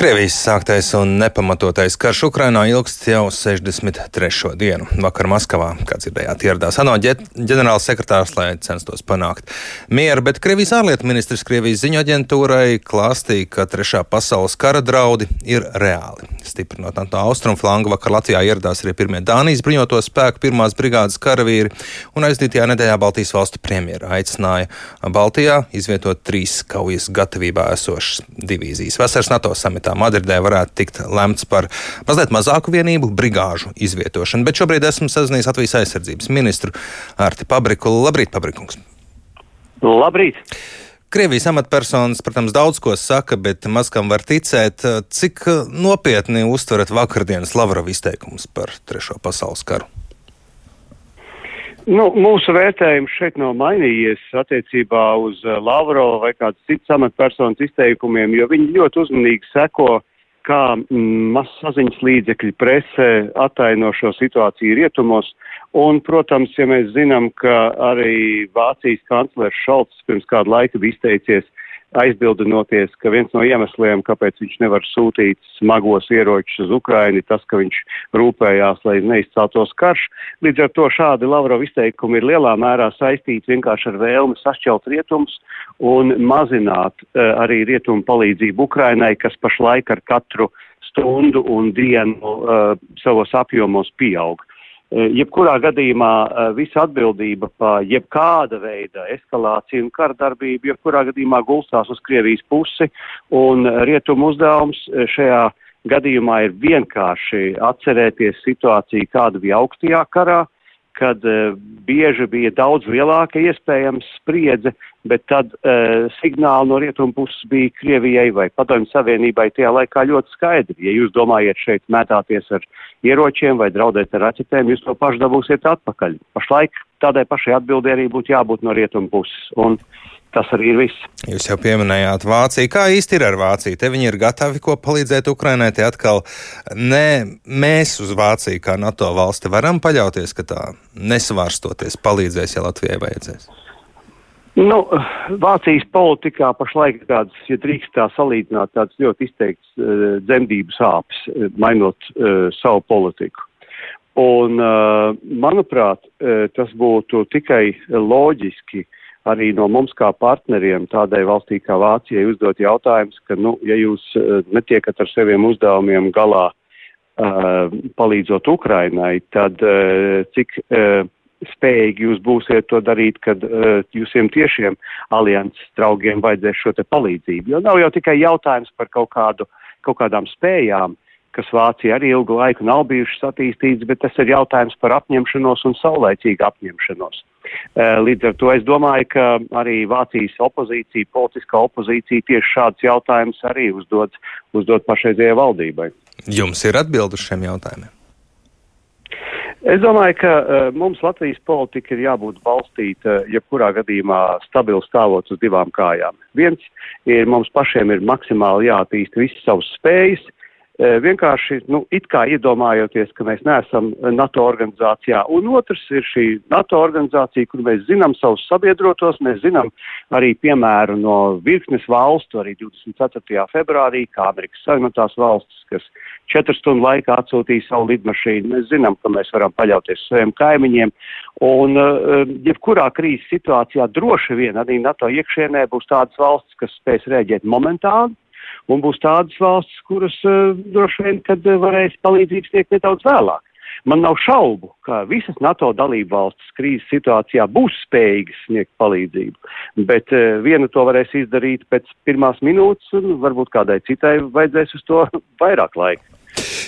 Krievijas sāktais un nepamatotais karš Ukrainā ilgst jau 63. dienu. Vakar Maskavā, kā dzirdējāt, ieradās ANO ģenerāls sekretārs, lai censtos panākt mieru, bet Krievijas ārlietu ministrs Krievijas ziņu aģentūrai klāstīja, ka trešā pasaules kara draudi ir reāli. Stiprinot NATO austrumu flangu, vakar Latvijā ieradās arī pirmie Dānijas bruņoto spēku pirmās brigādes karavīri, un aizdītajā nedēļā Baltijas valstu premjera aicināja Baltijā izvietot trīs kaujas gatavībā esošas divīzijas. Vasaras NATO samitā vietā Madridē varētu tikt lemts par mazliet mazāku vienību brigāžu izvietošanu. Bet šobrīd esmu sazinājies Latvijas aizsardzības ministru Arti Pabriku. Labrīt, Pabrikungs! Labrīt! Krievijas amatpersonas, protams, daudz ko saka, bet maz kam var ticēt. Cik nopietni uztverat vakardienas Lavrova izteikumus par Trešo pasaules karu? Nu, mūsu vērtējums šeit nav mainījies attiecībā uz uh, Lavrovu vai kādas citas amatpersonas izteikumiem, jo viņi ļoti uzmanīgi seko, kā mm, masaziņas līdzekļi presē ataino šo situāciju rietumos. Un, protams, ja mēs zinām, ka arī Vācijas kanclers Šalts pirms kādu laiku bija izteicies aizbildinoties, ka viens no iemesliem, kāpēc viņš nevar sūtīt smagos ieročus uz Ukraini, tas, ka viņš rūpējās, lai neizceltos karš. Līdz ar to šādi Lavrov izteikumi ir lielā mērā saistīti vienkārši ar vēlmi sašķelt rietumus un mazināt uh, arī rietumu palīdzību Ukrainai, kas pašlaik ar katru stundu un dienu uh, savos apjomos pieaug. Eh, jebkurā gadījumā eh, visa atbildība par jebkāda veida eskalāciju un kardarbību, jebkurā gadījumā gulstās uz Krievijas pusi, un rietumu uzdevums eh, šajā gadījumā ir vienkārši atcerēties situāciju, kāda bija augstajā karā, kad uh, bieži bija daudz lielāka iespējams spriedze, bet tad uh, signāli no rietumu puses bija Krievijai vai Padomju Savienībai tajā laikā ļoti skaidri. Ja jūs domājat šeit mētāties ar ieročiem vai draudēt ar raķetēm, jūs to pašu dabūsiet atpakaļ. Pašlaik tādai pašai atbildē arī būtu jābūt no rietumu puses. Un Tas arī ir viss. Jūs jau pieminējāt Vāciju. Kā īsti ir ar Vāciju? Te viņi ir gatavi ko palīdzēt Ukrainai. Te atkal ne mēs uz Vāciju kā NATO valsti varam paļauties, ka tā nesvārstoties palīdzēs, ja Latvijai vajadzēs. Nu, Vācijas politikā pašlaik tāds, ja drīkst tā salīdzināt, tāds ļoti izteikts uh, dzemdību sāpes, uh, mainot uh, savu politiku. Un, uh, manuprāt, uh, tas būtu tikai loģiski uh, arī no mums kā partneriem tādai valstī kā Vācijai uzdot jautājums, ka, nu, ja jūs uh, netiekat ar saviem uzdevumiem galā uh, palīdzot Ukrainai, tad uh, cik uh, spējīgi jūs būsiet to darīt, kad uh, jūsiem tiešiem alianses draugiem vajadzēs šo te palīdzību. Jo nav jau tikai jautājums par kaut, kādu, kaut kādām spējām, kas Vācija arī ilgu laiku nav bijušas attīstītas, bet tas ir jautājums par apņemšanos un saulēcīgu apņemšanos. Eh, līdz ar to es domāju, ka arī Vācijas opozīcija, politiskā opozīcija tieši šādus jautājumus arī uzdod, uzdod pašreizējai valdībai. Jums ir atbildi uz šiem jautājumiem? Es domāju, ka uh, mums Latvijas politika ir jābūt balstīta, uh, jebkurā gadījumā stabili stāvot uz divām kājām. Viens ir mums pašiem ir maksimāli jāattīst visas savas spējas, uh, vienkārši, nu, it kā iedomājoties, ka mēs neesam NATO organizācijā. Un otrs ir šī NATO organizācija, kur mēs zinām savus sabiedrotos, mēs zinām arī piemēru no virknes valstu, arī 24. februārī, kā Amerikas Savienotās valstis, kas četru stundu laikā atsūtīja savu lidmašīnu. Mēs zinām, ka mēs varam paļauties saviem kaimiņiem. Un, jebkurā krīzes situācijā droši vien arī NATO iekšienē būs tādas valstis, kas spēs rēģēt momentāli un būs tādas valstis, kuras uh, droši vien, kad uh, varēs palīdzības sniegt nedaudz vēlāk. Man nav šaubu, ka visas NATO dalību valstis krīzes situācijā būs spējīgas sniegt palīdzību, bet uh, viena to varēs izdarīt pēc pirmās minūtes, un varbūt kādai citai vajadzēs uz to vairāk laika.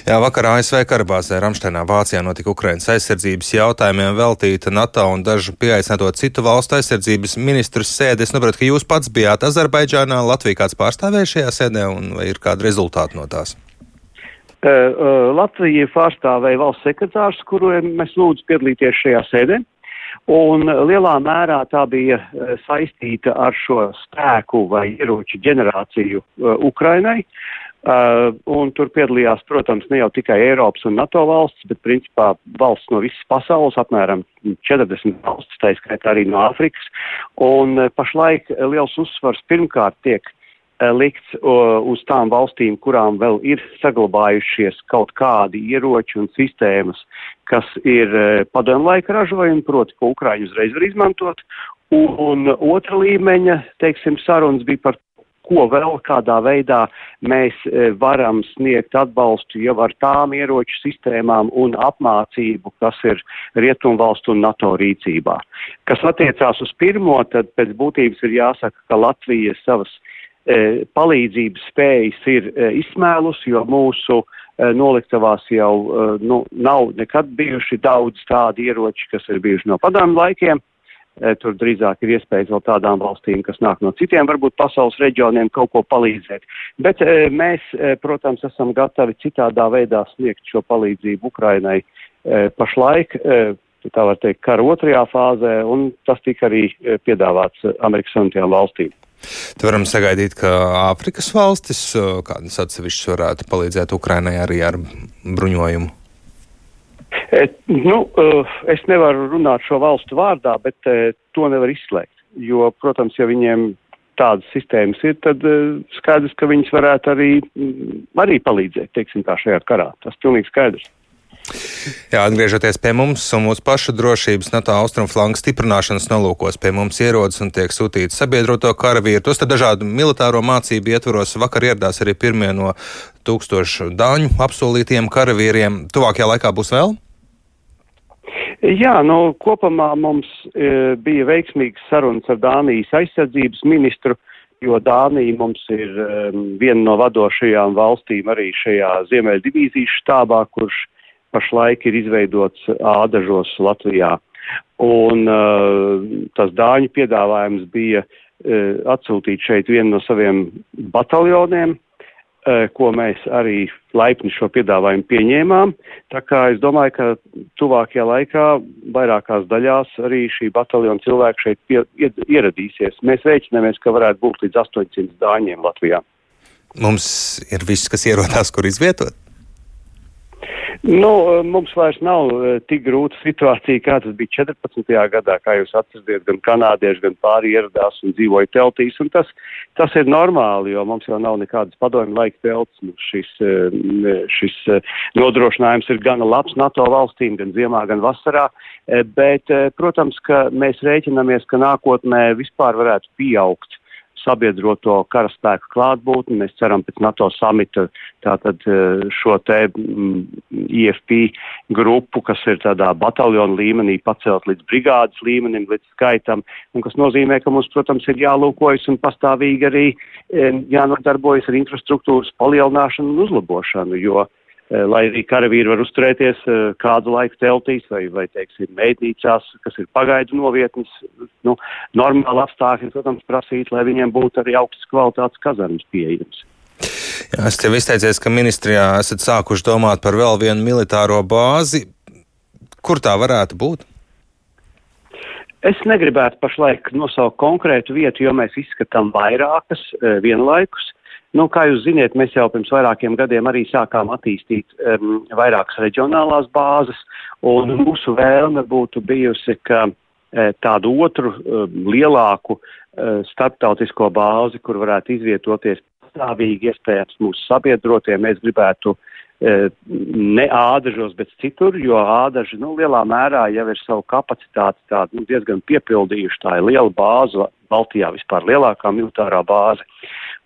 Jā, vakar ASV karabāzē Ramšteinā Vācijā notika Ukrainas aizsardzības jautājumiem veltīta NATO un dažu pieaicināto citu valstu aizsardzības ministru sēde. Es saprotu, ka jūs pats bijāt Azerbaidžānā, Latvija kāds pārstāvēja šajā sēdē un vai ir kādi rezultāti no tās? Latvija pārstāvēja valsts sekretārs, kuru mēs lūdzu piedalīties šajā sēdē. Un lielā mērā tā bija saistīta ar šo spēku vai ieroču ģenerāciju Ukrainai. Uh, un tur piedalījās, protams, ne jau tikai Eiropas un NATO valsts, bet principā valsts no visas pasaules, apmēram 40 valstis, tā skaitā arī no Āfrikas. Un uh, pašlaik liels uzsvars pirmkārt tiek likts uz tām valstīm, kurām vēl ir saglabājušies kaut kādi ieroči un sistēmas, kas ir padomu laika ražojumi, proti, ko Ukraiņi uzreiz var izmantot. Un otra līmeņa, teiksim, sarunas bija par ko vēl kādā veidā mēs varam sniegt atbalstu jau ar tām ieroču sistēmām un apmācību, kas ir Rietumvalstu un NATO rīcībā. Kas attiecās uz pirmo, tad pēc būtības ir jāsaka, ka Latvija savas E, palīdzības spējas ir e, izsmēlus, jo mūsu e, noliktavās jau nu, nav nekad bijuši daudz tādi ieroči, kas ir bijuši no padomu laikiem. Tur drīzāk ir iespējas vēl tādām valstīm, kas nāk no citiem, varbūt pasaules reģioniem kaut ko palīdzēt. Bet mēs, protams, esam gatavi citādā veidā sniegt šo palīdzību Ukrainai pašlaik, tā var teikt, kara otrajā fāzē, un tas tika arī piedāvāts Amerikas Savienotajām valstīm. Te varam sagaidīt, ka Āfrikas valstis kādas atsevišķas varētu palīdzēt Ukrainai arī ar bruņojumu. E, nu, e, es nevaru runāt šo valstu vārdā, bet e, to nevar izslēgt. Jo, protams, ja viņiem tādas sistēmas ir, tad e, skaidrs, ka viņas varētu arī, arī palīdzēt, teiksim tā, šajā karā. Tas pilnīgi skaidrs. Jā, atgriežoties pie mums un mūsu pašu drošības, NATO austrumflanka stiprināšanas nolūkos pie mums ierodas un tiek sūtīti sabiedroto karavīri. Tos dažādu militāro mācību ietvaros vakar ieradās arī pirmie no tūkstošu dāņu apsolītiem karavīriem. Tuvākajā laikā būs vēl? Jā, nu, kopumā mums e, bija veiksmīgas sarunas ar Dānijas aizsardzības ministru, jo Dānija mums ir um, viena no vadošajām valstīm arī šajā Ziemeļdivīzijas štābā, kurš pašlaik ir izveidots ādažos Latvijā. Un uh, tas dāņu piedāvājums bija uh, atsūtīt šeit vienu no saviem bataljoniem, uh, ko mēs arī laipni šo piedāvājumu pieņēmām. Tā kā es domāju, ka tuvākajā laikā vairākās daļās arī šī bataljona cilvēki šeit pie, ieradīsies. Mēs rēķinamies, ka varētu būt līdz 800 dāņiem Latvijā. Mums ir viss, kas ierodās, kur izvietot? Nu, mums vairs nav uh, tik grūta situācija, kā tas bija 14. gadā, kā jūs atceraties, gan kanādieši, gan pāri ieradās un dzīvoja teltīs, un tas, tas ir normāli, jo mums jau nav nekādas padomju laika telts. Nu, šis, uh, šis nodrošinājums ir gan labs NATO valstīm, gan ziemā, gan vasarā, bet, protams, ka mēs rēķinamies, ka nākotnē vispār varētu pieaugt sabiedroto karaspēku klātbūtni. Mēs ceram pēc NATO samita tātad e, šo te IFP grupu, kas ir tādā bataljonu līmenī, pacelt līdz brigādes līmenim, līdz skaitam, un kas nozīmē, ka mums, protams, ir jālūkojas un pastāvīgi arī e, jānodarbojas ar infrastruktūras palielināšanu un uzlabošanu, jo Eh, lai arī karavīri var uzturēties eh, kādu laiku teltīs vai, vai teiksim, meitnīcās, kas ir pagaidu novietnes. Nu, normāli apstākļi, protams, prasīt, lai viņiem būtu arī augstas kvalitātes kazarmas pieejams. Jā, es tev izteicies, ka ministrijā esat sākuši domāt par vēl vienu militāro bāzi. Kur tā varētu būt? Es negribētu pašlaik nosaukt konkrētu vietu, jo mēs izskatām vairākas e, vienlaikus. Nu, kā jūs zināt, mēs jau pirms vairākiem gadiem arī sākām attīstīt um, vairākas reģionālās bāzes, un mūsu vēlme būtu bijusi, ka e, tādu otru um, lielāku uh, starptautisko bāzi, kur varētu izvietoties pastāvīgi iespējams mūsu sabiedrotie, mēs gribētu uh, ne ādažos, bet citur, jo ādaži, nu, lielā mērā jau ir savu kapacitāti tādu nu, diezgan piepildījuši. Tā ir liela bāze, Baltijā vispār lielākā militārā bāze.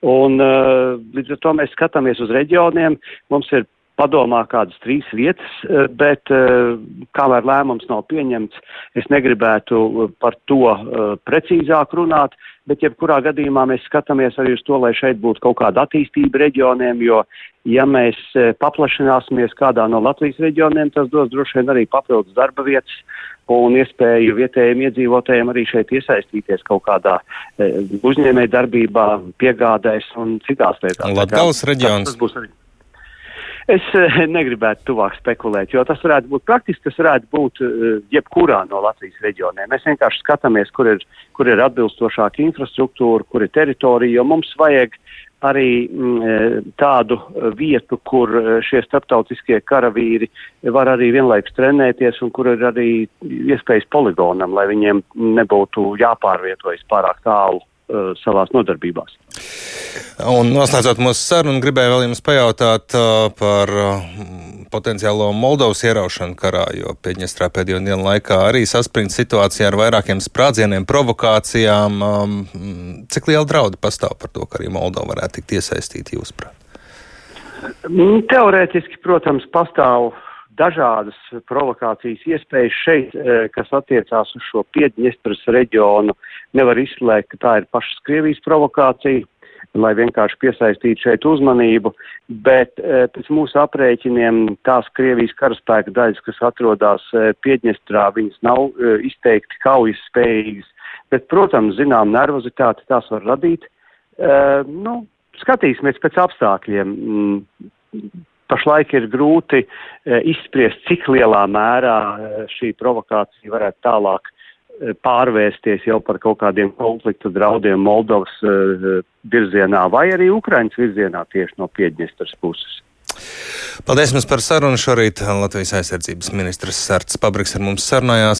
Un uh, līdz ar to mēs skatāmies uz reģioniem. Mums ir padomā kādas trīs vietas, uh, bet uh, kamēr lēmums nav pieņemts, es negribētu par to precīzāk runāt, bet jebkurā gadījumā mēs skatāmies arī uz to, lai šeit būtu kaut kāda attīstība reģioniem, jo ja mēs paplašināsimies kādā no Latvijas reģioniem, tas dos droši vien arī papildus darba vietas un iespēju vietējiem iedzīvotājiem arī šeit iesaistīties kaut kādā e, uzņēmē darbībā, piegādēs un citās lietās. Latgales reģions. Tas, tas būs arī. Es e, negribētu tuvāk spekulēt, jo tas varētu būt praktiski, tas varētu būt e, jebkurā no Latvijas reģioniem. Mēs vienkārši skatāmies, kur ir, kur ir atbilstošāka infrastruktūra, kur ir teritorija, jo mums vajag arī mm, e, tādu vietu, kur šie starptautiskie karavīri var arī vienlaikus trenēties un kur ir arī iespējas poligonam, lai viņiem nebūtu jāpārvietojas pārāk tālu uh, savās nodarbībās. Un noslēdzot mūsu sarunu, gribēju vēl jums pajautāt uh, par uh, potenciālo Moldovas ieraušanu karā, jo Pieņestrā pēdējo dienu laikā arī saspringta situācija ar vairākiem sprādzieniem, provokācijām. Um, cik liela drauda pastāv par to, ka arī Moldova varētu tikt iesaistīta jūsuprāt? Mm, teorētiski, protams, pastāv dažādas provokācijas iespējas šeit, eh, kas attiecās uz šo Piedņestras reģionu. Nevar izslēgt, ka tā ir pašas Krievijas provokācija, lai vienkārši piesaistītu šeit uzmanību, bet eh, pēc mūsu aprēķiniem tās Krievijas karaspēka daļas, kas atrodas eh, Piedņestrā, viņas nav izteikti kaujas spējīgas, bet, protams, zinām, nervozitāti tās var radīt. Nu, skatīsimies pēc apstākļiem. Pašlaik ir grūti e, izspriest, cik lielā mērā e, šī provokācija varētu tālāk e, pārvērsties jau par kaut kādiem konfliktu draudiem Moldovas virzienā vai arī Ukrainas virzienā tieši no Piedņestras puses. Paldies jums par sarunu. Šorīt Latvijas aizsardzības ministrs Sārts Pabriks ar mums sarunājās.